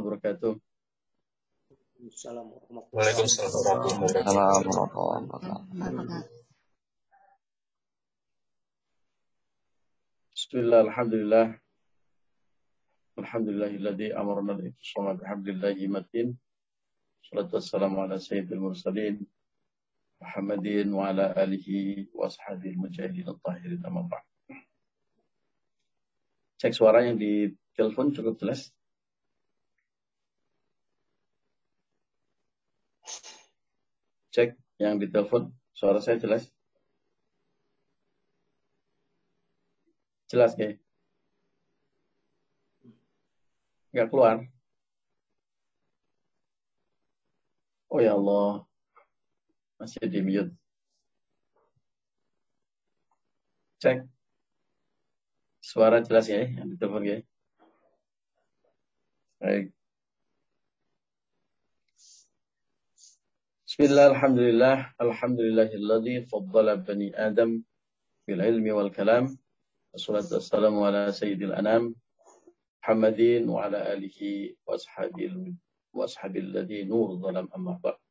wabarakatuh. Waalaikumsalam warahmatullahi wabarakatuh. Bismillah, alhamdulillah. Alhamdulillahilladzi amarna al-ihtisama bihablillahi matin. Salatu wassalamu ala sayyidil mursalin. Muhammadin wa ala alihi wa ashabil mujahidin at-tahirin amma. Cek suara yang di telepon cukup jelas. Cek yang di telepon, suara saya jelas. Jelas, ya? Nggak keluar. Oh ya Allah. Masih di mute. Cek. Suara jelas ya yang di telepon ya. Baik. بسم الله الحمد لله الحمد لله الذي فضل بني آدم بالعلم والكلام. والصلاة والسلام على سيد الأنام محمد وعلى آله وأصحابه وأصحاب الذي نور ظلم أما بعد.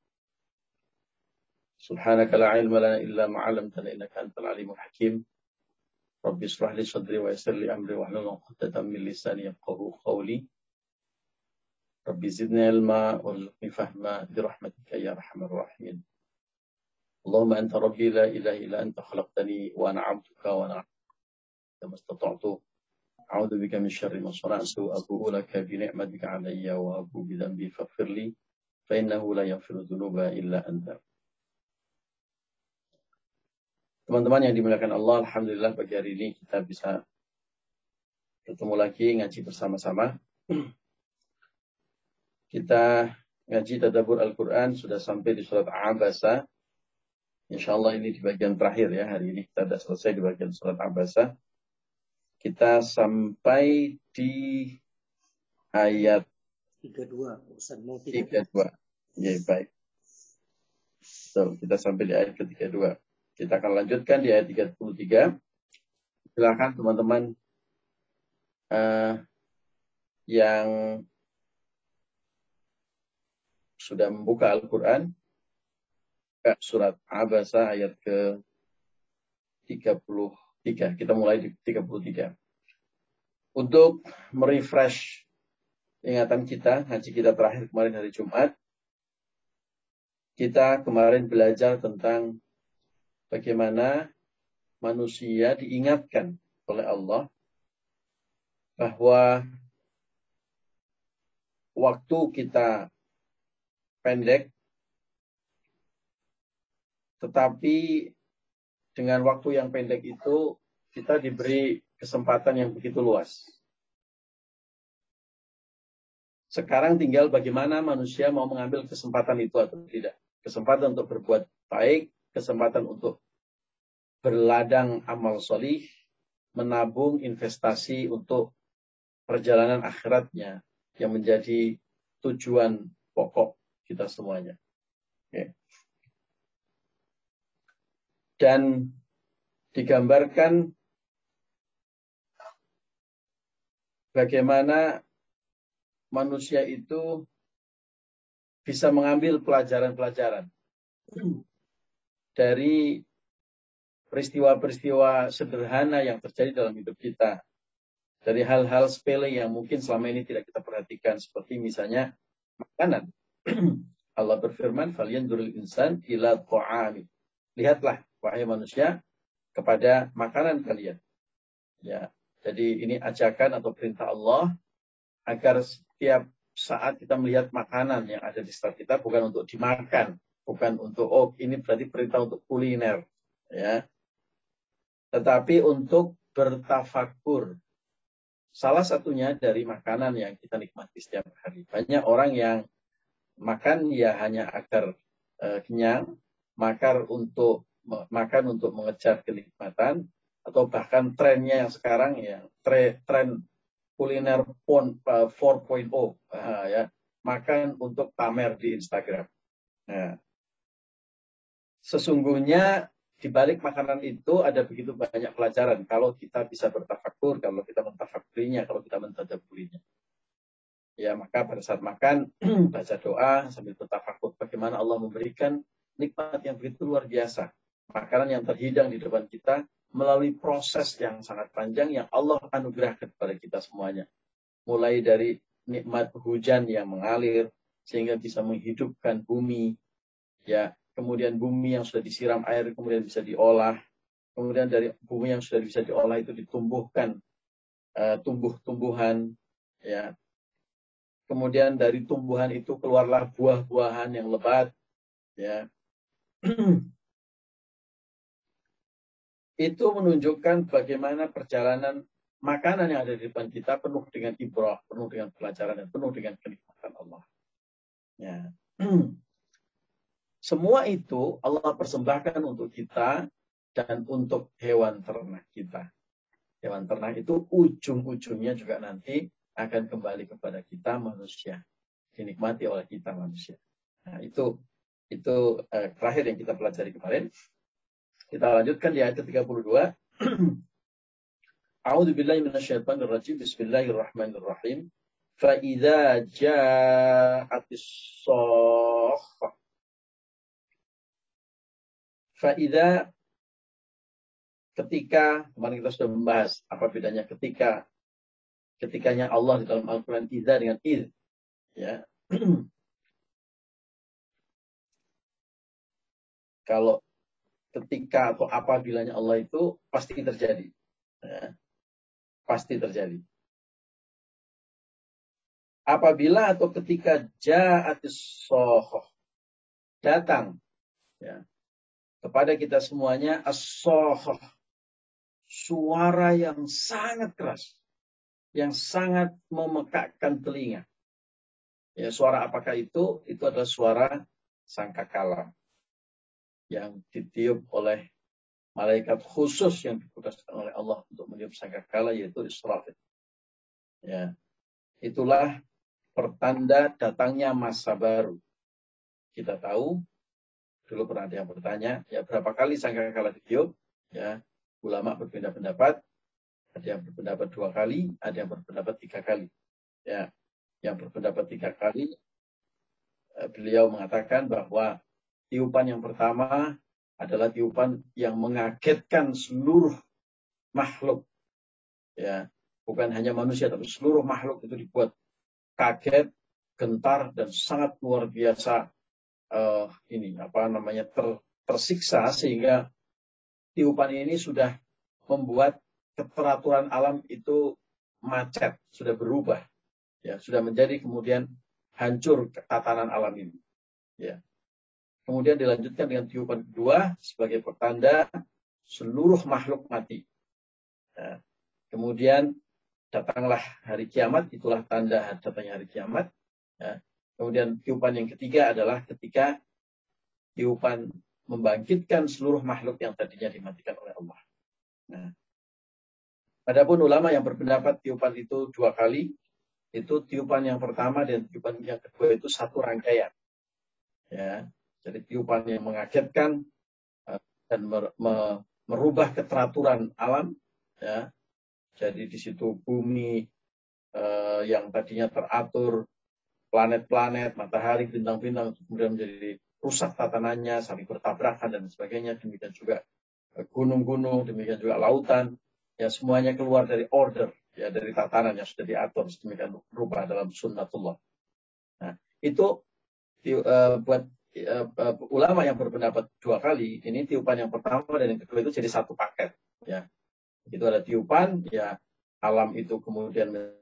سبحانك لا علم لنا إلا ما علمتنا إنك أنت العليم الحكيم. رب اشرح لي صدري ويسر لي أمري واحلل عقدة من لساني يفقهوا قولي. Ya arhamar rahimin. Allahumma anta rabbi la ilaha illa anta khalaqtani wa ana 'abduka wa ana kama istata'tu a'udzu bika min syarri ma sana'tu abu'u laka bi ni'matika 'alayya wa abu'u bi dhanbi faghfir li fa innahu la yaghfiru dhunuba illa anta. Teman-teman yang dimuliakan Allah, Alhamdulillah pagi hari ini kita bisa ketemu lagi ngaji bersama-sama. Kita ngaji tadabur Al-Quran sudah sampai di surat Abasa. Insya Allah ini di bagian terakhir ya. Hari ini kita sudah selesai di bagian surat Abasa. Kita sampai di ayat 32. Ustaz mau 32. Ya, baik. So, kita sampai di ayat ke-32. Kita akan lanjutkan di ayat 33. Silakan teman-teman uh, yang sudah membuka Al-Quran, surat Abasa ayat ke 33. Kita mulai di 33. Untuk merefresh ingatan kita, haji kita terakhir kemarin hari Jumat, kita kemarin belajar tentang bagaimana manusia diingatkan oleh Allah bahwa waktu kita pendek, tetapi dengan waktu yang pendek itu kita diberi kesempatan yang begitu luas. Sekarang tinggal bagaimana manusia mau mengambil kesempatan itu atau tidak. Kesempatan untuk berbuat baik, kesempatan untuk berladang amal solih, menabung investasi untuk perjalanan akhiratnya yang menjadi tujuan pokok kita semuanya. Oke. Dan digambarkan bagaimana manusia itu bisa mengambil pelajaran-pelajaran dari peristiwa-peristiwa sederhana yang terjadi dalam hidup kita. Dari hal-hal sepele yang mungkin selama ini tidak kita perhatikan. Seperti misalnya makanan. Allah berfirman, "Falyanzuril insan ila ta'ami." Lihatlah wahai manusia kepada makanan kalian. Ya, jadi ini ajakan atau perintah Allah agar setiap saat kita melihat makanan yang ada di sekitar kita bukan untuk dimakan, bukan untuk oh ini berarti perintah untuk kuliner, ya. Tetapi untuk bertafakur. Salah satunya dari makanan yang kita nikmati setiap hari. Banyak orang yang makan ya hanya agar uh, kenyang, makan untuk makan untuk mengejar kenikmatan atau bahkan trennya yang sekarang ya tren, tren kuliner pon 4.0 uh, ya makan untuk pamer di Instagram. Nah, sesungguhnya di balik makanan itu ada begitu banyak pelajaran kalau kita bisa bertafakur, kalau kita mentafakurinya, kalau kita mentadaburinya. Ya, maka pada saat makan baca doa sambil bertafakur bagaimana Allah memberikan nikmat yang begitu luar biasa. Makanan yang terhidang di depan kita melalui proses yang sangat panjang yang Allah anugerahkan kepada kita semuanya. Mulai dari nikmat hujan yang mengalir sehingga bisa menghidupkan bumi, ya kemudian bumi yang sudah disiram air kemudian bisa diolah, kemudian dari bumi yang sudah bisa diolah itu ditumbuhkan uh, tumbuh-tumbuhan, ya kemudian dari tumbuhan itu keluarlah buah-buahan yang lebat ya itu menunjukkan bagaimana perjalanan makanan yang ada di depan kita penuh dengan ibrah, penuh dengan pelajaran dan penuh dengan kenikmatan Allah. Ya. Semua itu Allah persembahkan untuk kita dan untuk hewan ternak kita. Hewan ternak itu ujung-ujungnya juga nanti akan kembali kepada kita manusia, dinikmati oleh kita manusia. Nah, itu itu uh, terakhir yang kita pelajari kemarin. Kita lanjutkan di ayat 32. A'udzu billahi minasyaitonir rajim. Bismillahirrahmanirrahim. Fa idza ja'atis shakhah Fa idza ketika kemarin kita sudah membahas apa bedanya ketika ketikanya Allah di dalam Al-Quran Iza dengan id. Ya. Kalau ketika atau apabilanya Allah itu pasti terjadi. Ya. Pasti terjadi. Apabila atau ketika ja'atis sohoh. Datang. Ya. Kepada kita semuanya as Suara yang sangat keras yang sangat memekakkan telinga. Ya, suara apakah itu? Itu adalah suara sangkakala yang ditiup oleh malaikat khusus yang ditugaskan oleh Allah untuk meniup sangkakala yaitu Israfil. Ya. Itulah pertanda datangnya masa baru. Kita tahu dulu pernah ada yang bertanya, ya berapa kali sangkakala ditiup? Ya, ulama berbeda pendapat. Ada yang berpendapat dua kali, ada yang berpendapat tiga kali. Ya, yang berpendapat tiga kali, eh, beliau mengatakan bahwa tiupan yang pertama adalah tiupan yang mengagetkan seluruh makhluk. Ya, bukan hanya manusia, tapi seluruh makhluk itu dibuat kaget, gentar, dan sangat luar biasa uh, ini apa namanya ter, tersiksa sehingga tiupan ini sudah membuat keteraturan alam itu macet, sudah berubah. Ya, sudah menjadi kemudian hancur tatanan alam ini. Ya. Kemudian dilanjutkan dengan tiupan kedua sebagai pertanda seluruh makhluk mati. Ya. Kemudian datanglah hari kiamat, itulah tanda datangnya hari kiamat. Ya. Kemudian tiupan yang ketiga adalah ketika tiupan membangkitkan seluruh makhluk yang tadinya dimatikan oleh Allah. Nah, Adapun ulama yang berpendapat tiupan itu dua kali, itu tiupan yang pertama dan tiupan yang kedua itu satu rangkaian. Ya, jadi tiupan yang mengagetkan eh, dan merubah keteraturan alam. Ya, jadi di situ bumi uh, yang tadinya teratur, planet-planet, matahari, bintang-bintang kemudian menjadi rusak tatanannya, saling bertabrakan dan sebagainya. Demikian juga eh, gunung-gunung, demikian juga lautan ya semuanya keluar dari order ya dari tatanan yang sudah diatur sedemikian rupa dalam sunnatullah. Nah, itu uh, buat uh, uh, ulama yang berpendapat dua kali, ini tiupan yang pertama dan yang kedua itu jadi satu paket ya. Itu ada tiupan ya alam itu kemudian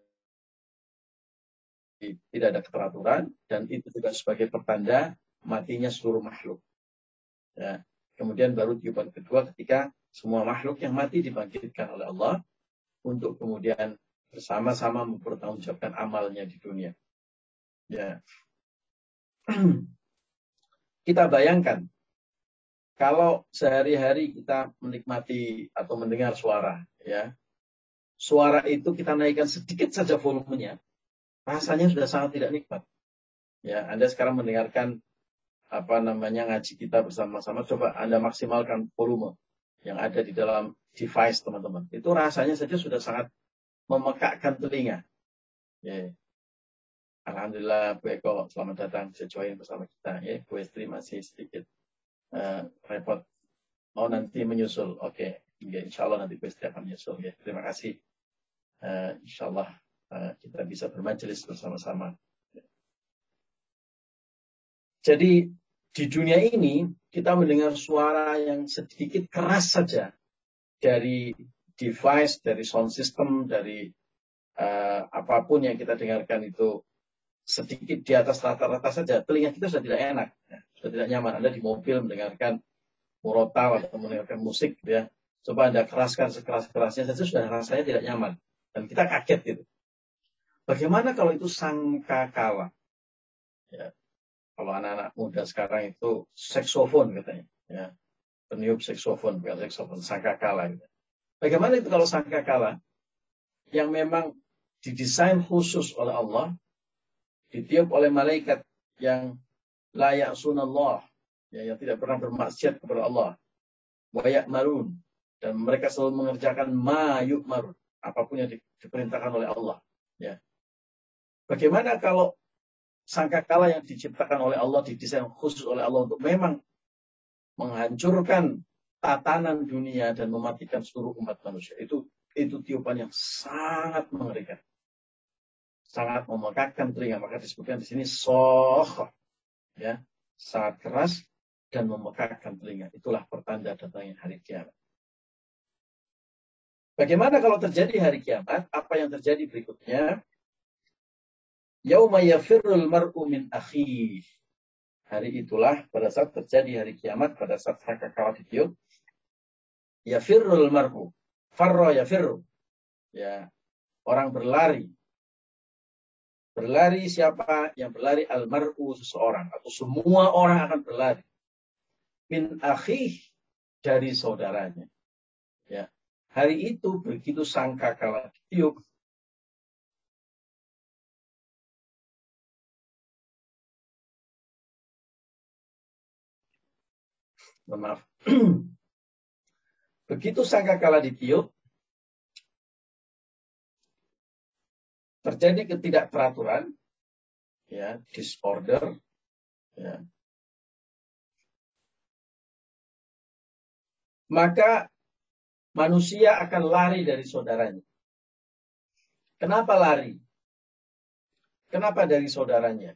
tidak ada keteraturan dan itu juga sebagai pertanda matinya seluruh makhluk. Ya. Kemudian baru tiupan kedua ketika semua makhluk yang mati dibangkitkan oleh Allah untuk kemudian bersama-sama mempertanggungjawabkan amalnya di dunia. Ya. kita bayangkan kalau sehari-hari kita menikmati atau mendengar suara, ya, suara itu kita naikkan sedikit saja volumenya, rasanya sudah sangat tidak nikmat. Ya, Anda sekarang mendengarkan apa namanya ngaji kita bersama-sama, coba Anda maksimalkan volume yang ada di dalam device teman-teman. Itu rasanya saja sudah sangat memekakkan telinga. Ya. Alhamdulillah Bu Eko selamat datang join bersama kita ya. Bu Estri masih sedikit uh, repot. Mau nanti menyusul. Oke, okay. ya, insya Allah nanti Bu Estri akan menyusul ya. Terima kasih. Uh, insya Allah uh, kita bisa bermajelis bersama-sama. Jadi di dunia ini kita mendengar suara yang sedikit keras saja dari device, dari sound system, dari uh, apa pun yang kita dengarkan itu sedikit di atas rata-rata saja, telinga kita sudah tidak enak, ya. sudah tidak nyaman. Anda di mobil mendengarkan murotal atau mendengarkan musik, ya. Coba Anda keraskan sekeras-kerasnya saja sudah rasanya tidak nyaman. Dan kita kaget gitu. Bagaimana kalau itu sangka kalah? Ya. Kalau anak-anak muda sekarang itu seksofon katanya. Ya. Peniup seksofon, bukan seksofon, sangka kalah. Gitu. Bagaimana itu kalau sangka kalah? Yang memang didesain khusus oleh Allah, ditiup oleh malaikat yang layak sunallah, ya, yang tidak pernah bermaksiat kepada Allah. Wayak marun. Dan mereka selalu mengerjakan mayuk marun. Apa pun yang diperintahkan oleh Allah. Ya. Bagaimana kalau sangkakala yang diciptakan oleh Allah, didesain khusus oleh Allah untuk memang menghancurkan tatanan dunia dan mematikan seluruh umat manusia. Itu itu tiupan yang sangat mengerikan. Sangat memekakkan telinga. Maka disebutkan di sini soh. Ya, sangat keras dan memekakkan telinga. Itulah pertanda datangnya hari kiamat. Bagaimana kalau terjadi hari kiamat? Apa yang terjadi berikutnya? Yauma yafirrul mar'u min akhih. Hari itulah pada saat terjadi hari kiamat, pada saat sangkakala ditiup, yafirrul mar'u. Farra yafirru. Ya, orang berlari. Berlari siapa yang berlari almar'u seseorang atau semua orang akan berlari. Min akhih dari saudaranya. Ya. Hari itu begitu sangka kala ditiup, maaf. Begitu sangkakala ditiup, terjadi ketidakteraturan, ya, disorder, ya. Maka manusia akan lari dari saudaranya. Kenapa lari? Kenapa dari saudaranya?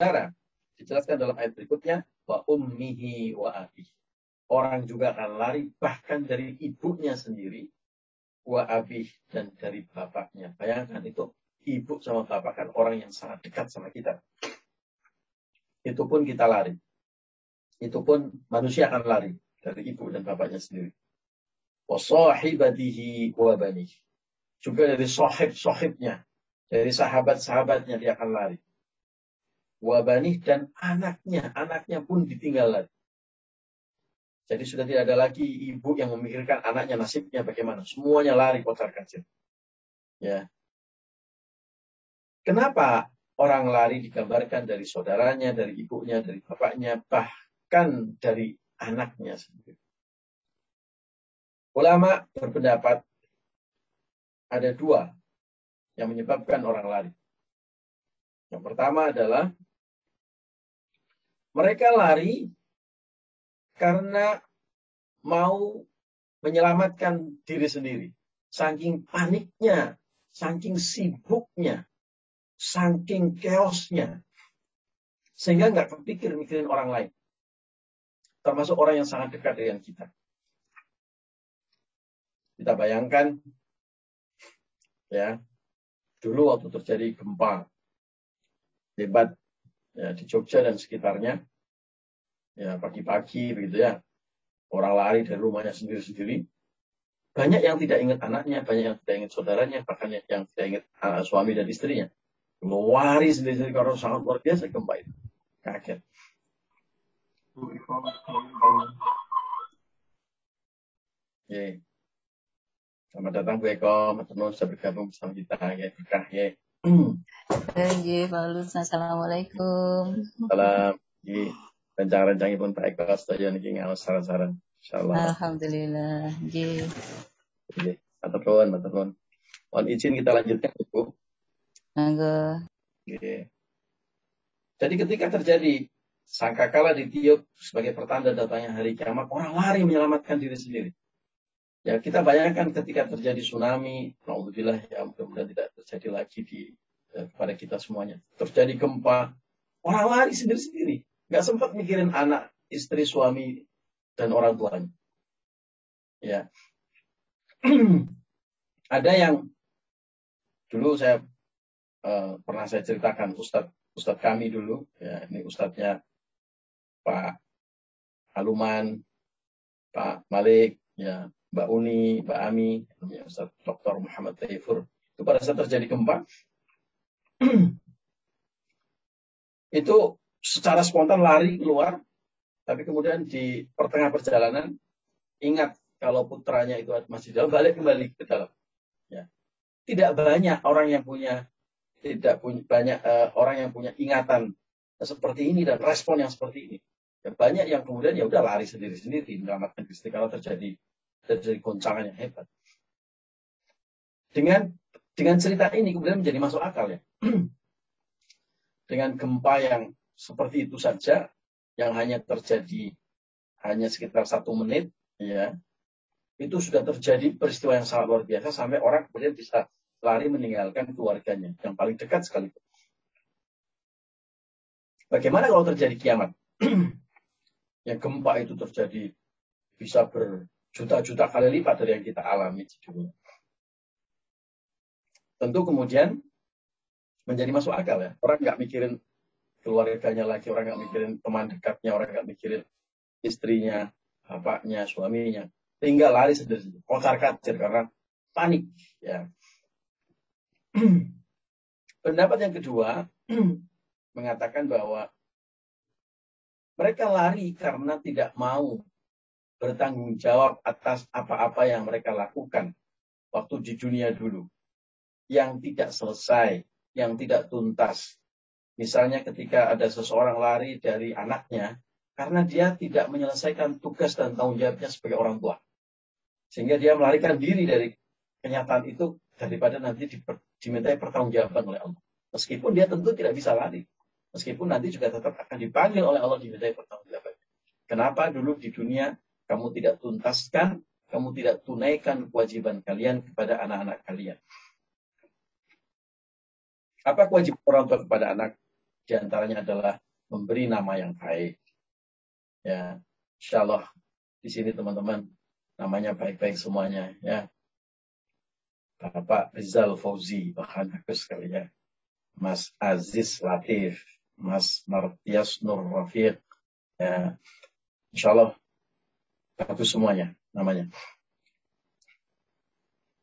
Saudara, Dijelaskan dalam ayat berikutnya, wa ummihi wa abih. Orang juga akan lari bahkan dari ibunya sendiri, wa abih dan dari bapaknya. Bayangkan itu ibu sama bapak kan orang yang sangat dekat sama kita. Itu pun kita lari. Itu pun manusia akan lari dari ibu dan bapaknya sendiri. Wa sahibatihi wa banih. Juga dari sahib-sahibnya. Dari sahabat-sahabatnya dia akan lari wabanih dan anaknya. Anaknya pun ditinggal lagi. Jadi sudah tidak ada lagi ibu yang memikirkan anaknya nasibnya bagaimana. Semuanya lari kocar kacir. Ya. Kenapa orang lari digambarkan dari saudaranya, dari ibunya, dari bapaknya, bahkan dari anaknya sendiri. Ulama berpendapat ada dua yang menyebabkan orang lari. Yang pertama adalah mereka lari karena mau menyelamatkan diri sendiri. Saking paniknya, saking sibuknya, saking chaosnya. Sehingga nggak kepikir mikirin orang lain. Termasuk orang yang sangat dekat dengan kita. Kita bayangkan, ya, dulu waktu terjadi gempa hebat ya, di Jogja dan sekitarnya. Ya pagi-pagi begitu ya. Orang lari dari rumahnya sendiri-sendiri. Banyak yang tidak ingat anaknya banyak yang tidak ingat saudaranya bahkan yang tidak ingat uh, suami dan istrinya. Lari sendiri-sendiri karena sangat luar biasa gempa itu. Kaget. Yeah. Selamat datang Bu Eko, teman sudah bergabung bersama kita. Ya berkah ya. Oke, Pak Lulus. Assalamualaikum. Salam. Rencang-rencang pun Pak Eko sedaya niki ngaos saran-saran. Insyaallah. Alhamdulillah. Nggih. Nggih. Matur nuwun, matur nuwun. Mohon izin kita lanjutkan, Ibu. Monggo. Jadi ketika terjadi sangkakala ditiup sebagai pertanda datangnya hari kiamat, orang lari menyelamatkan diri sendiri. Ya kita bayangkan ketika terjadi tsunami, alhamdulillah ya mudah-mudahan tidak terjadi lagi di eh, kepada kita semuanya. Terjadi gempa, orang lari sendiri-sendiri, nggak sempat mikirin anak, istri, suami, dan orang tuanya. Ya, ada yang dulu saya eh, pernah saya ceritakan Ustadz Ustadz kami dulu, ya ini Ustadznya Pak Aluman, Pak Malik, ya Mbak Uni, Mbak Ami, ya, Dr. Muhammad Taifur. Itu pada saat terjadi gempa, itu secara spontan lari keluar, tapi kemudian di pertengah perjalanan ingat kalau putranya itu masih dalam, balik kembali ke dalam. Ya. Tidak banyak orang yang punya tidak punya banyak uh, orang yang punya ingatan seperti ini dan respon yang seperti ini. Ya, banyak yang kemudian ya udah lari sendiri-sendiri menyelamatkan diri kalau terjadi terjadi goncangan yang hebat. Dengan dengan cerita ini kemudian menjadi masuk akal ya. dengan gempa yang seperti itu saja yang hanya terjadi hanya sekitar satu menit ya itu sudah terjadi peristiwa yang sangat luar biasa sampai orang kemudian bisa lari meninggalkan keluarganya yang paling dekat sekali. Bagaimana kalau terjadi kiamat? yang gempa itu terjadi bisa berjuta-juta kali lipat dari yang kita alami di dunia. Tentu kemudian menjadi masuk akal ya. Orang nggak mikirin keluarganya lagi, orang nggak mikirin teman dekatnya, orang nggak mikirin istrinya, bapaknya, suaminya. Tinggal lari sendiri, kocar kacir karena panik. Ya. Pendapat yang kedua mengatakan bahwa mereka lari karena tidak mau bertanggung jawab atas apa-apa yang mereka lakukan waktu di dunia dulu. Yang tidak selesai, yang tidak tuntas. Misalnya ketika ada seseorang lari dari anaknya karena dia tidak menyelesaikan tugas dan tanggung jawabnya sebagai orang tua. Sehingga dia melarikan diri dari kenyataan itu daripada nanti dimintai pertanggungjawaban oleh Allah. Meskipun dia tentu tidak bisa lari. Meskipun nanti juga tetap akan dipanggil oleh Allah dimintai pertanggungjawaban. Kenapa dulu di dunia kamu tidak tuntaskan, kamu tidak tunaikan kewajiban kalian kepada anak-anak kalian. Apa kewajiban orang tua kepada anak? Di antaranya adalah memberi nama yang baik. Ya, insya Allah di sini teman-teman namanya baik-baik semuanya. Ya, Bapak Rizal Fauzi, bahkan bagus sekali ya. Mas Aziz Latif, Mas Martias Nur Rafiq. Ya, insya Allah bagus semuanya namanya.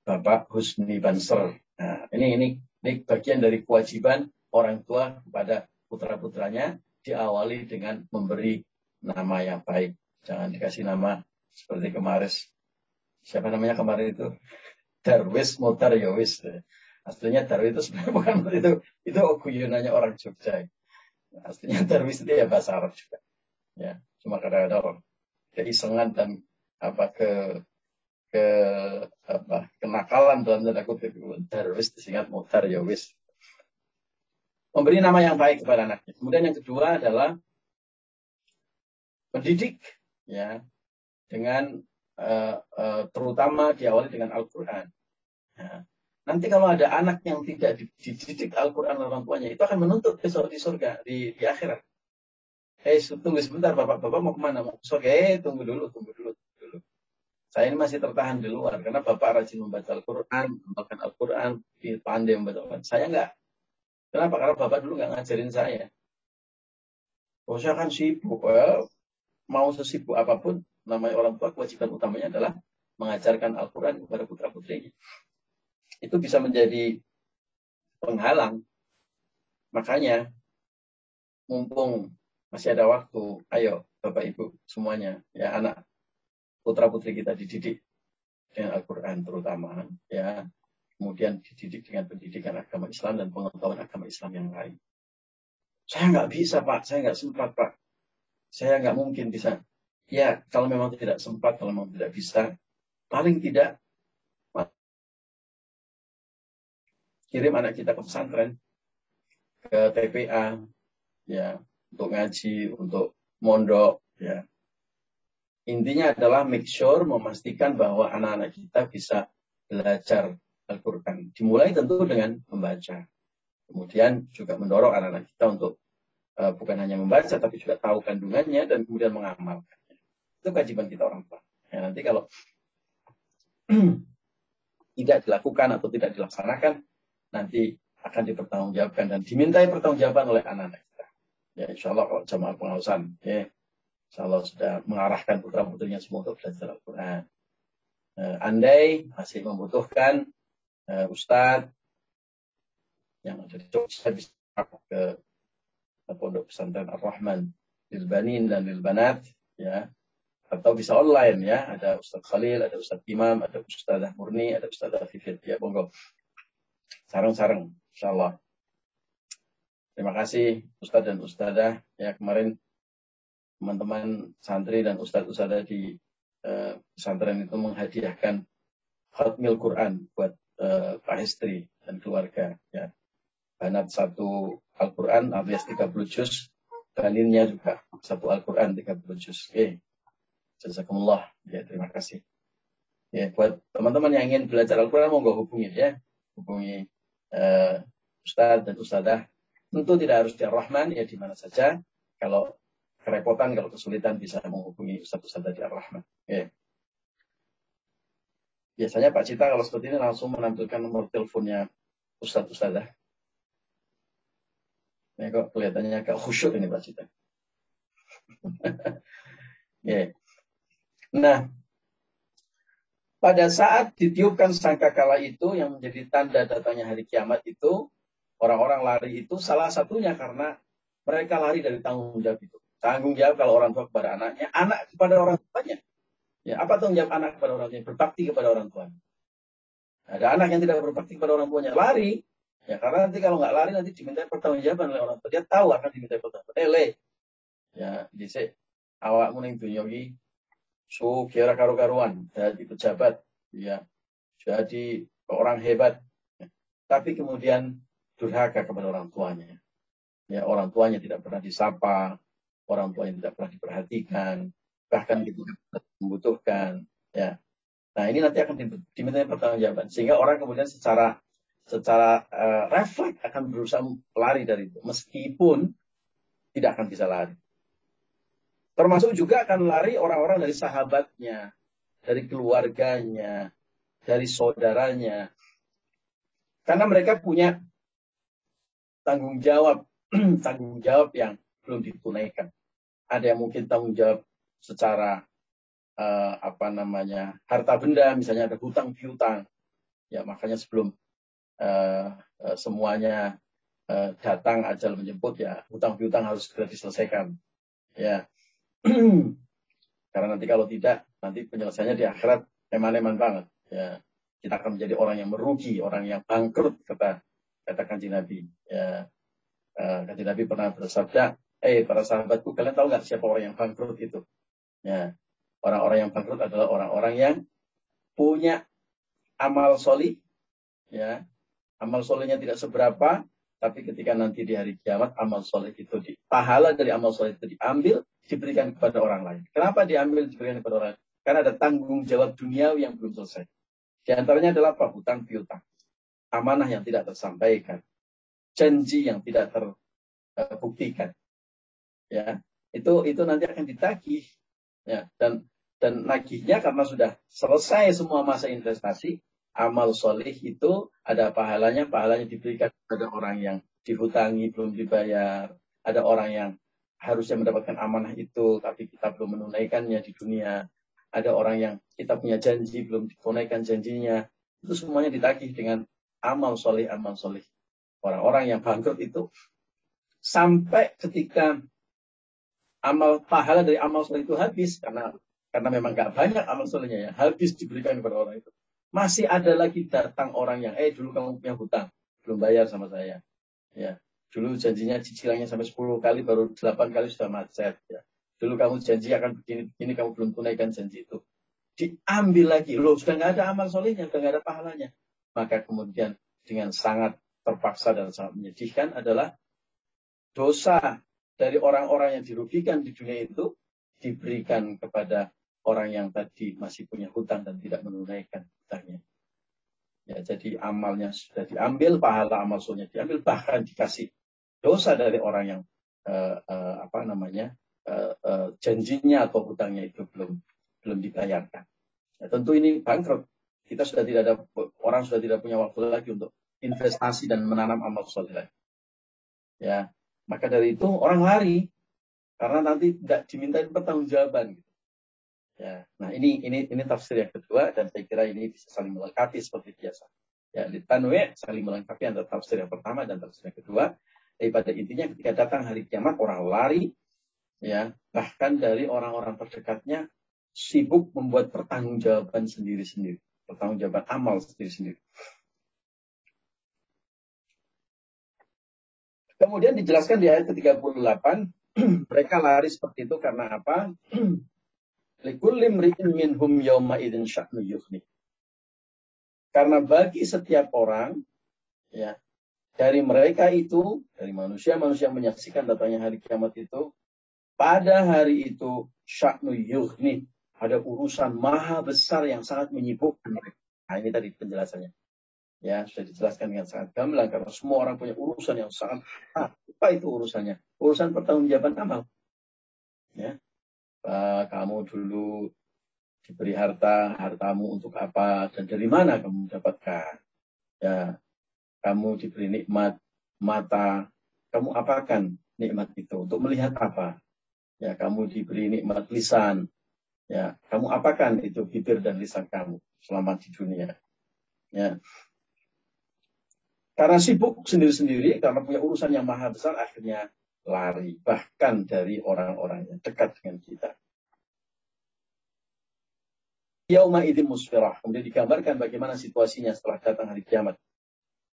Bapak Husni Banser. Nah, ini ini ini bagian dari kewajiban orang tua kepada putra-putranya diawali dengan memberi nama yang baik. Jangan dikasih nama seperti kemarin. Siapa namanya kemarin itu? Darwis Mutar Yowis. Aslinya Darwis itu sebenarnya bukan itu. Itu guyonannya orang Jogja. Aslinya Darwis itu ya bahasa Arab juga. Ya, cuma kadang-kadang keisengan dan apa ke ke apa kenakalan dalam tanda kutip. Darwis disingkat mutar ya wis. Memberi nama yang baik kepada anaknya. Kemudian yang kedua adalah pendidik ya dengan uh, uh, terutama diawali dengan Al-Quran. Ya. nanti kalau ada anak yang tidak dididik Al-Quran orang tuanya itu akan menuntut di surga di, di akhirat Eh, tunggu sebentar, Bapak. Bapak mau ke mana? Mau Oke, eh, tunggu dulu, tunggu dulu, tunggu dulu. Saya ini masih tertahan di luar karena Bapak rajin membaca Al-Quran, membaca Al-Quran, pandai membaca Al-Quran. Saya enggak. Kenapa? Karena Bapak dulu enggak ngajarin saya. Oh, saya kan sibuk. Well, mau sesibuk apa pun, namanya orang tua, kewajiban utamanya adalah mengajarkan Al-Quran kepada putra-putrinya. Itu bisa menjadi penghalang. Makanya, mumpung masih ada waktu, ayo Bapak Ibu semuanya, ya anak putra putri kita dididik dengan Al-Quran terutama, ya. Kemudian dididik dengan pendidikan agama Islam dan pengetahuan agama Islam yang lain. Saya nggak bisa Pak, saya nggak sempat Pak, saya nggak mungkin bisa. Ya kalau memang tidak sempat, kalau memang tidak bisa, paling tidak kirim anak kita ke pesantren, ke TPA, ya, untuk ngaji, untuk mondok, ya. Intinya adalah make sure memastikan bahwa anak-anak kita bisa belajar Al-Quran. Dimulai tentu dengan membaca. Kemudian juga mendorong anak-anak kita untuk uh, bukan hanya membaca, tapi juga tahu kandungannya dan kemudian mengamalkannya. Itu kewajiban kita orang tua. Ya, nanti kalau tidak dilakukan atau tidak dilaksanakan, nanti akan dipertanggungjawabkan dan dimintai pertanggungjawaban oleh anak-anak. Ya, insya Allah kalau jamaah pengawasan, ya, insya Allah sudah mengarahkan putra-putrinya untuk belajar Al-Quran. Uh, andai masih membutuhkan uh, Ustadz yang ada di Jogja bisa ke pondok pesantren Ar-Rahman Lilbanin dan Lilbanat ya. Atau bisa online ya. Ada Ustadz Khalil ada Ustadz Imam ada Ustadzah Murni ada Ustadzah Fifit ya monggo. Sarang-sarang insyaallah terima kasih Ustadz dan Ustadzah. Ya kemarin teman-teman santri dan Ustadz Ustadzah di uh, pesantren itu menghadiahkan khatmil Quran buat uh, Pak Istri dan keluarga ya. Banat satu Al-Quran alias 30 juz baninnya juga satu Al-Quran 30 juz. Oke. Jazakumullah. Ya terima kasih. Ya buat teman-teman yang ingin belajar Al-Quran mau hubungi ya. Hubungi uh, Ustadz dan Ustadzah tentu tidak harus di Ar-Rahman ya di mana saja kalau kerepotan kalau kesulitan bisa menghubungi Ustadz Ustadzah di Ar-Rahman ya biasanya Pak Cita kalau seperti ini langsung menampilkan nomor teleponnya Ustadz Ustadzah ini kok kelihatannya agak khusyuk ini Pak Cita. yeah. Nah, pada saat ditiupkan sangkakala itu yang menjadi tanda datangnya hari kiamat itu, orang-orang lari itu salah satunya karena mereka lari dari tanggung jawab itu. Tanggung jawab kalau orang tua kepada anaknya, anak kepada orang tuanya. Ya, apa tanggung jawab anak kepada orang tuanya? Berbakti kepada orang tuanya. Ada anak yang tidak berbakti kepada orang tuanya, lari, Ya karena nanti kalau nggak lari nanti diminta pertanggungjawaban oleh orang tua. Dia tahu akan diminta pertanggungjawaban. Eh, le. Ya, dhisik awakmu ning dunia iki so kira karu-karuan jadi pejabat ya jadi orang hebat ya. tapi kemudian durhaka kepada orang tuanya ya orang tuanya tidak pernah disapa orang tuanya tidak pernah diperhatikan bahkan ketika membutuhkan ya nah ini nanti akan diminta pertanggungjawaban sehingga orang kemudian secara secara uh, refleks akan berusaha lari dari itu meskipun tidak akan bisa lari. Termasuk juga akan lari orang-orang dari sahabatnya, dari keluarganya, dari saudaranya. Karena mereka punya tanggung jawab, tanggung jawab yang belum ditunaikan. Ada yang mungkin tanggung jawab secara uh, apa namanya harta benda, misalnya ada hutang piutang. Ya makanya sebelum uh, semuanya uh, datang ajal menjemput ya hutang piutang harus segera diselesaikan ya karena nanti kalau tidak nanti penyelesaiannya di akhirat eman-eman banget ya kita akan menjadi orang yang merugi orang yang bangkrut kata kata kanji nabi ya uh, kanji nabi pernah bersabda eh para sahabatku kalian tahu nggak siapa orang yang bangkrut itu ya orang-orang yang bangkrut adalah orang-orang yang punya amal soli ya amal solehnya tidak seberapa, tapi ketika nanti di hari kiamat amal soleh itu di pahala dari amal soleh itu diambil diberikan kepada orang lain. Kenapa diambil diberikan kepada orang lain? Karena ada tanggung jawab dunia yang belum selesai. Di antaranya adalah apa? Hutang piutang. Amanah yang tidak tersampaikan. Janji yang tidak terbuktikan. Ya, itu itu nanti akan ditagih. Ya, dan dan nagihnya karena sudah selesai semua masa investasi, amal soleh itu ada pahalanya, pahalanya diberikan kepada orang yang dihutangi belum dibayar, ada orang yang harusnya mendapatkan amanah itu tapi kita belum menunaikannya di dunia, ada orang yang kita punya janji belum ditunaikan janjinya, itu semuanya ditagih dengan amal soleh, amal soleh. Orang-orang yang bangkrut itu sampai ketika amal pahala dari amal soleh itu habis karena karena memang gak banyak amal solehnya ya habis diberikan kepada orang itu masih ada lagi datang orang yang, eh dulu kamu punya hutang, belum bayar sama saya. Ya, dulu janjinya cicilannya sampai 10 kali, baru 8 kali sudah macet. Ya. Dulu kamu janji akan begini, begini kamu belum tunaikan janji itu. Diambil lagi, loh sudah nggak ada amal solehnya, sudah nggak ada pahalanya. Maka kemudian dengan sangat terpaksa dan sangat menyedihkan adalah dosa dari orang-orang yang dirugikan di dunia itu diberikan kepada orang yang tadi masih punya hutang dan tidak menunaikan hutangnya. Ya, jadi amalnya sudah diambil, pahala amal solehnya diambil, bahkan dikasih dosa dari orang yang uh, uh, apa namanya uh, uh, janjinya atau hutangnya itu belum belum dibayarkan. Ya, tentu ini bangkrut. Kita sudah tidak ada orang sudah tidak punya waktu lagi untuk investasi dan menanam amal soleh. Ya, maka dari itu orang lari karena nanti tidak diminta pertanggungjawaban. Gitu. Ya, nah ini ini ini tafsir yang kedua dan saya kira ini bisa saling melengkapi seperti biasa. Ya, di tanwe saling melengkapi antara tafsir yang pertama dan tafsir yang kedua. Tapi pada intinya ketika datang hari kiamat orang lari, ya bahkan dari orang-orang terdekatnya sibuk membuat pertanggungjawaban sendiri-sendiri, pertanggungjawaban amal sendiri-sendiri. Kemudian dijelaskan di ayat ke-38, mereka lari seperti itu karena apa? Minhum yawma idzin sya'nu yughni. Karena bagi setiap orang ya dari mereka itu dari manusia-manusia yang menyaksikan datangnya hari kiamat itu pada hari itu sya'nu yughni ada urusan maha besar yang sangat menyibukkan mereka. Nah, ini tadi penjelasannya. Ya, sudah dijelaskan dengan sangat gamblang karena semua orang punya urusan yang sangat ah, apa itu urusannya? Urusan pertanggungjawaban amal. Ya, uh, kamu dulu diberi harta, hartamu untuk apa dan dari mana kamu dapatkan? Ya, kamu diberi nikmat mata, kamu apakan nikmat itu untuk melihat apa? Ya, kamu diberi nikmat lisan, ya, kamu apakan itu bibir dan lisan kamu selama di dunia? Ya, karena sibuk sendiri-sendiri, karena punya urusan yang maha besar, akhirnya lari, bahkan dari orang-orang yang dekat dengan kita. Yauma idin musfirah. Kemudian digambarkan bagaimana situasinya setelah datang hari kiamat.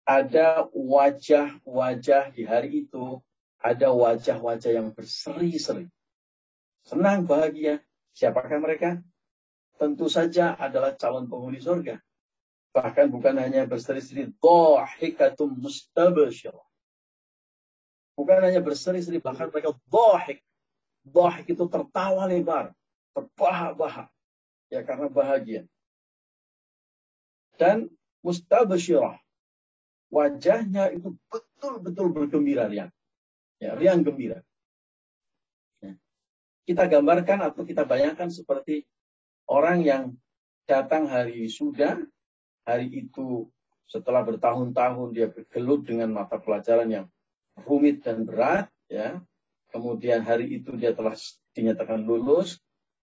Ada wajah-wajah di hari itu, ada wajah-wajah yang berseri-seri. Senang, bahagia. Siapakah mereka? Tentu saja adalah calon penghuni surga. Bahkan bukan hanya berseri-seri, dhahikatum mustabashirah Bukan hanya berseri-seri, bahkan mereka dohik. Dohik itu tertawa lebar, terbahak-bahak. Ya karena bahagia. Dan mustabasyirah. Wajahnya itu betul-betul bergembira riang. Ya, riang gembira. Kita gambarkan atau kita bayangkan seperti orang yang datang hari sudah, hari itu setelah bertahun-tahun dia bergelut dengan mata pelajaran yang rumit dan berat, ya. Kemudian hari itu dia telah dinyatakan lulus,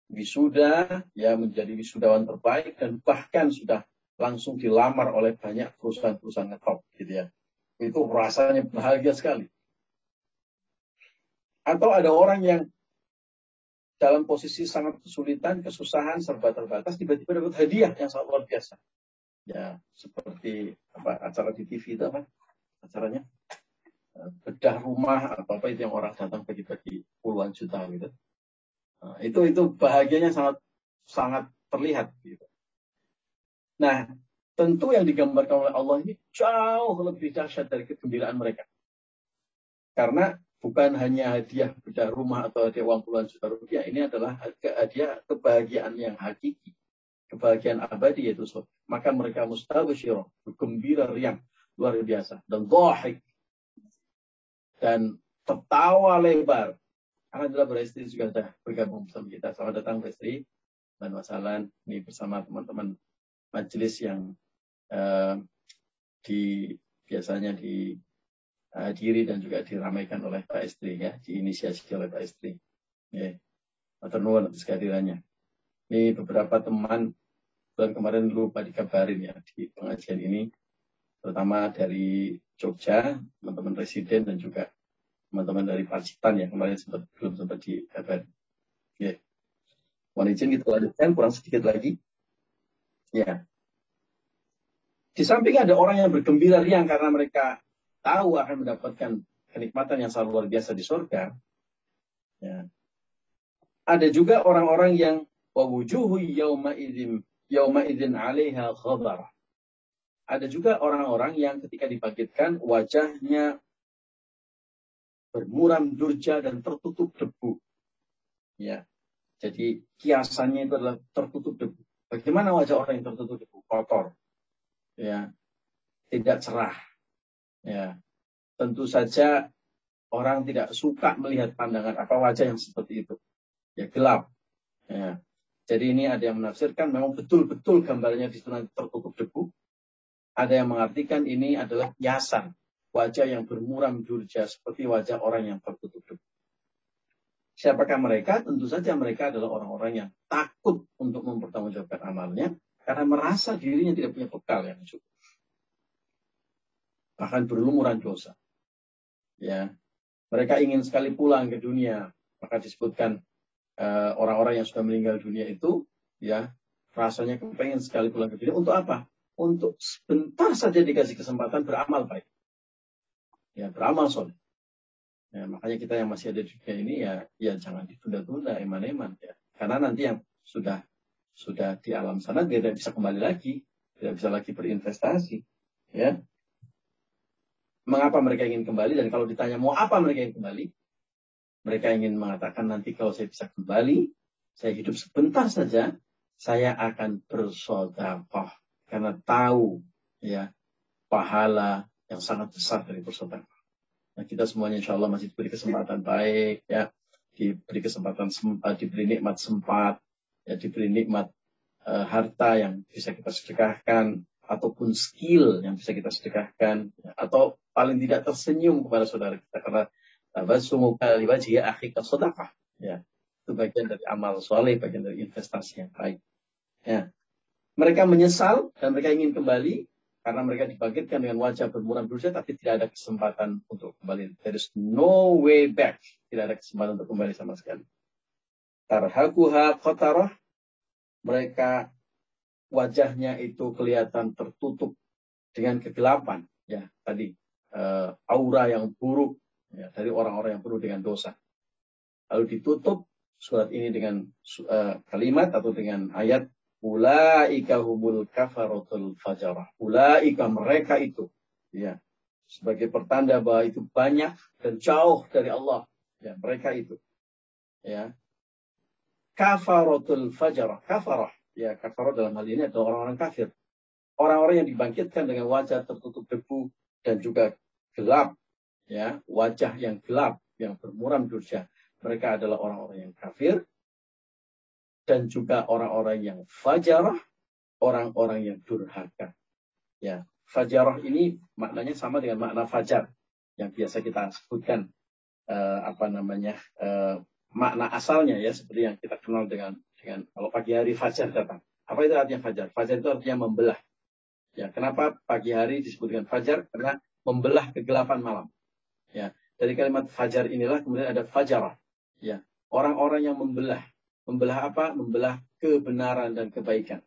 wisuda, ya menjadi wisudawan terbaik dan bahkan sudah langsung dilamar oleh banyak perusahaan-perusahaan ngetop, gitu ya. Itu rasanya bahagia sekali. Atau ada orang yang dalam posisi sangat kesulitan, kesusahan, serba terbatas, tiba-tiba dapat hadiah yang sangat luar biasa. Ya, seperti apa acara di TV itu apa acaranya? bedah rumah atau apa itu yang orang datang bagi-bagi puluhan juta gitu. Nah, itu itu bahagianya sangat sangat terlihat gitu. Nah, tentu yang digambarkan oleh Allah ini jauh lebih dahsyat dari kegembiraan mereka. Karena bukan hanya hadiah bedah rumah atau hadiah uang puluhan juta rupiah, ini adalah hadiah kebahagiaan yang hakiki, kebahagiaan abadi yaitu so. Maka mereka mustabasyirah, bergembira riang luar biasa dan dhahik dan tertawa lebar. Alhamdulillah beristri juga sudah bergabung bersama kita. Selamat datang beristri dan masalah ini bersama teman-teman majelis yang uh, di biasanya dihadiri dan juga diramaikan oleh Pak Istri ya, diinisiasi oleh Pak Istri. Ya. Atau atas kehadirannya. Ini beberapa teman bulan kemarin lupa dikabarin ya di pengajian ini, terutama dari Jogja, teman-teman residen dan juga teman-teman dari Pacitan yang kemarin sempat belum sempat dikabar. Ya. Mohon izin kita lanjutkan kurang sedikit lagi. Ya. Di samping ada orang yang bergembira riang karena mereka tahu akan mendapatkan kenikmatan yang sangat luar biasa di surga. Ya. Ada juga orang-orang yang wawujuhu yauma idzin yauma idzin 'alaiha ghabar. ada juga orang-orang yang ketika dibangkitkan wajahnya bermuram durja dan tertutup debu. Ya. Jadi kiasannya itu adalah tertutup debu. Bagaimana wajah orang yang tertutup debu? Kotor. Ya. Tidak cerah. Ya. Tentu saja orang tidak suka melihat pandangan apa wajah yang seperti itu. Ya gelap. Ya. Jadi ini ada yang menafsirkan memang betul-betul gambarnya di sana tertutup debu. Ada yang mengartikan ini adalah kiasan wajah yang bermuram durja seperti wajah orang yang tertutup debu. Siapakah mereka? Tentu saja mereka adalah orang-orang yang takut untuk mempertanggungjawabkan amalnya karena merasa dirinya tidak punya bekal yang cukup. Bahkan berlumuran dosa. Ya, mereka ingin sekali pulang ke dunia, maka disebutkan eh, orang-orang uh, yang sudah meninggal dunia itu, ya rasanya kepengen sekali pulang ke dunia untuk apa? Untuk sebentar saja dikasih kesempatan beramal baik ya beramal soleh. Ya, makanya kita yang masih ada di dunia ini ya ya jangan ditunda-tunda eman-eman ya. Karena nanti yang sudah sudah di alam sana tidak bisa kembali lagi, tidak bisa lagi berinvestasi. Ya. Mengapa mereka ingin kembali dan kalau ditanya mau apa mereka ingin kembali? Mereka ingin mengatakan nanti kalau saya bisa kembali, saya hidup sebentar saja, saya akan bersodakoh karena tahu ya pahala yang sangat besar dari persaudaraan. Nah, kita semuanya insya Allah masih diberi kesempatan baik, ya, diberi kesempatan sempat, diberi nikmat sempat, ya, diberi nikmat uh, harta yang bisa kita sedekahkan, ataupun skill yang bisa kita sedekahkan, ya, atau paling tidak tersenyum kepada saudara kita karena tabasumuka liwajhi akhika sedekah, ya. Itu bagian dari amal soleh, bagian dari investasi yang baik. Ya. Mereka menyesal dan mereka ingin kembali karena mereka dibangkitkan dengan wajah bermuram dosa tapi tidak ada kesempatan untuk kembali. There is no way back. Tidak ada kesempatan untuk kembali sama sekali. Tarhakuha qatarah. Mereka wajahnya itu kelihatan tertutup dengan kegelapan. Ya, tadi uh, aura yang buruk ya, dari orang-orang yang penuh dengan dosa. Lalu ditutup surat ini dengan uh, kalimat atau dengan ayat Ulaika humul kafaratul fajarah. Ulaika mereka itu. Ya. Sebagai pertanda bahwa itu banyak dan jauh dari Allah. Ya, mereka itu. Ya. Kafaratul fajarah. Kafarah. Ya, kafarah dalam hal ini adalah orang-orang kafir. Orang-orang yang dibangkitkan dengan wajah tertutup debu dan juga gelap. Ya, wajah yang gelap, yang bermuram durja. Mereka adalah orang-orang yang kafir dan juga orang-orang yang fajarah, orang-orang yang durhaka. Ya, fajarah ini maknanya sama dengan makna fajar yang biasa kita sebutkan uh, apa namanya uh, makna asalnya ya seperti yang kita kenal dengan dengan kalau pagi hari fajar datang. Apa itu artinya fajar? Fajar itu artinya membelah. Ya, kenapa pagi hari disebut dengan fajar? Karena membelah kegelapan malam. Ya, dari kalimat fajar inilah kemudian ada fajarah. Ya, orang-orang yang membelah Membelah apa? Membelah kebenaran dan kebaikan.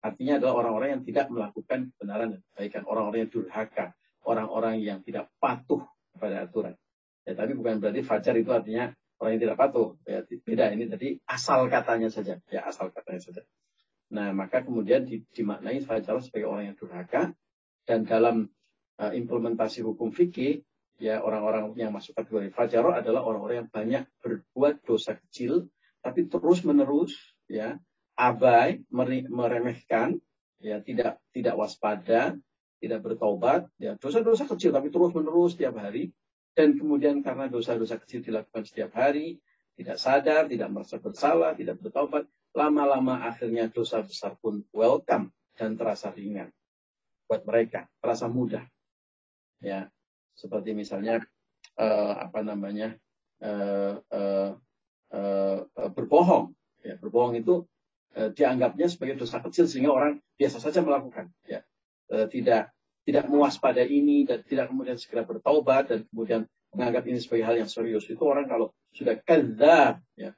Artinya adalah orang-orang yang tidak melakukan kebenaran dan kebaikan. Orang-orang yang durhaka. Orang-orang yang tidak patuh kepada aturan. Ya, tapi bukan berarti fajar itu artinya orang yang tidak patuh. Ya, beda ini tadi asal katanya saja. Ya, asal katanya saja. Nah, maka kemudian dimaknai fajar sebagai orang yang durhaka. Dan dalam uh, implementasi hukum fikih, ya orang-orang yang masuk kategori fajar adalah orang-orang yang banyak berbuat dosa kecil tapi terus menerus ya abai meremehkan ya tidak tidak waspada tidak bertobat ya dosa-dosa kecil tapi terus menerus setiap hari. Dan kemudian karena dosa-dosa kecil dilakukan setiap hari tidak sadar tidak merasa bersalah tidak bertobat lama-lama akhirnya dosa besar pun welcome dan terasa ringan buat mereka terasa mudah ya seperti misalnya uh, apa namanya uh, uh, uh, berbohong. Ya, berbohong itu uh, dianggapnya sebagai dosa kecil sehingga orang biasa saja melakukan. Ya, uh, tidak tidak mewaspada ini dan tidak kemudian segera bertaubat dan kemudian menganggap ini sebagai hal yang serius itu orang kalau sudah kadzab ya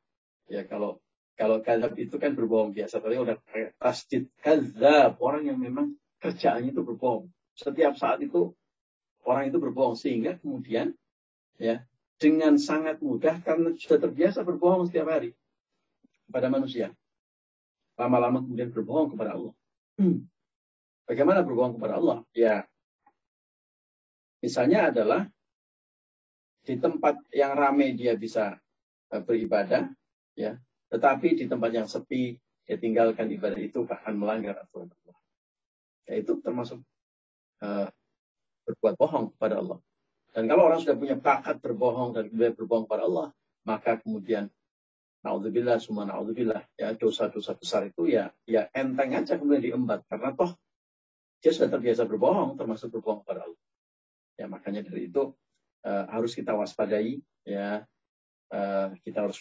ya kalau kalau kadzab itu kan berbohong biasa tapi udah kayak tasdid kadzab orang yang memang kerjaannya itu berbohong setiap saat itu orang itu berbohong sehingga kemudian ya dengan sangat mudah karena sudah terbiasa berbohong setiap hari kepada manusia. Lama-lama kemudian berbohong kepada Allah. Bagaimana berbohong kepada Allah? Ya, misalnya adalah di tempat yang ramai dia bisa uh, beribadah, ya, tetapi di tempat yang sepi dia tinggalkan ibadah itu akan melanggar aturan Allah. Ya, itu termasuk uh, berbuat bohong kepada Allah. Dan kalau orang sudah punya bakat berbohong dan kemudian berbohong kepada Allah, maka kemudian naudzubillah semua naudzubillah ya dosa-dosa besar itu ya ya enteng aja kemudian diembat karena toh dia sudah terbiasa berbohong termasuk berbohong kepada Allah. Ya makanya dari itu uh, harus kita waspadai ya uh, kita harus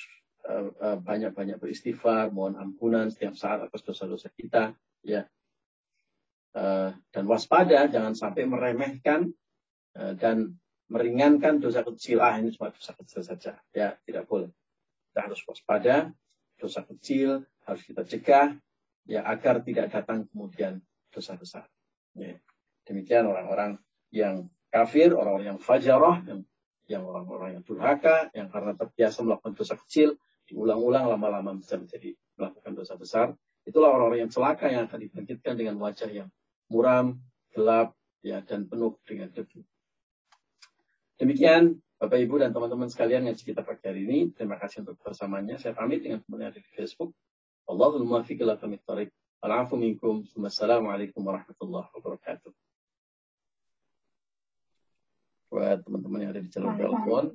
banyak-banyak uh, uh, beristighfar, mohon ampunan setiap saat atas dosa-dosa kita ya dan waspada jangan sampai meremehkan uh, dan meringankan dosa kecil. Ah ini cuma dosa kecil saja. Ya tidak boleh. Kita harus waspada dosa kecil harus kita cegah ya agar tidak datang kemudian dosa besar. Ya. demikian orang-orang yang kafir orang-orang yang fajarah yang yang orang-orang yang durhaka yang karena terbiasa melakukan dosa kecil diulang-ulang lama-lama bisa menjadi melakukan dosa besar. Itulah orang-orang yang celaka yang akan dibangkitkan dengan wajah yang muram gelap ya dan penuh dengan debu Demikian Bapak Ibu dan teman-teman sekalian yang kita pagi hari ini. Terima kasih untuk bersamanya. Saya pamit dengan teman yang ada di Facebook. Allahul muwaffiq ila. Al'afu minkum. Wassalamualaikum warahmatullahi wabarakatuh. Buat teman-teman yang ada di jalur telepon.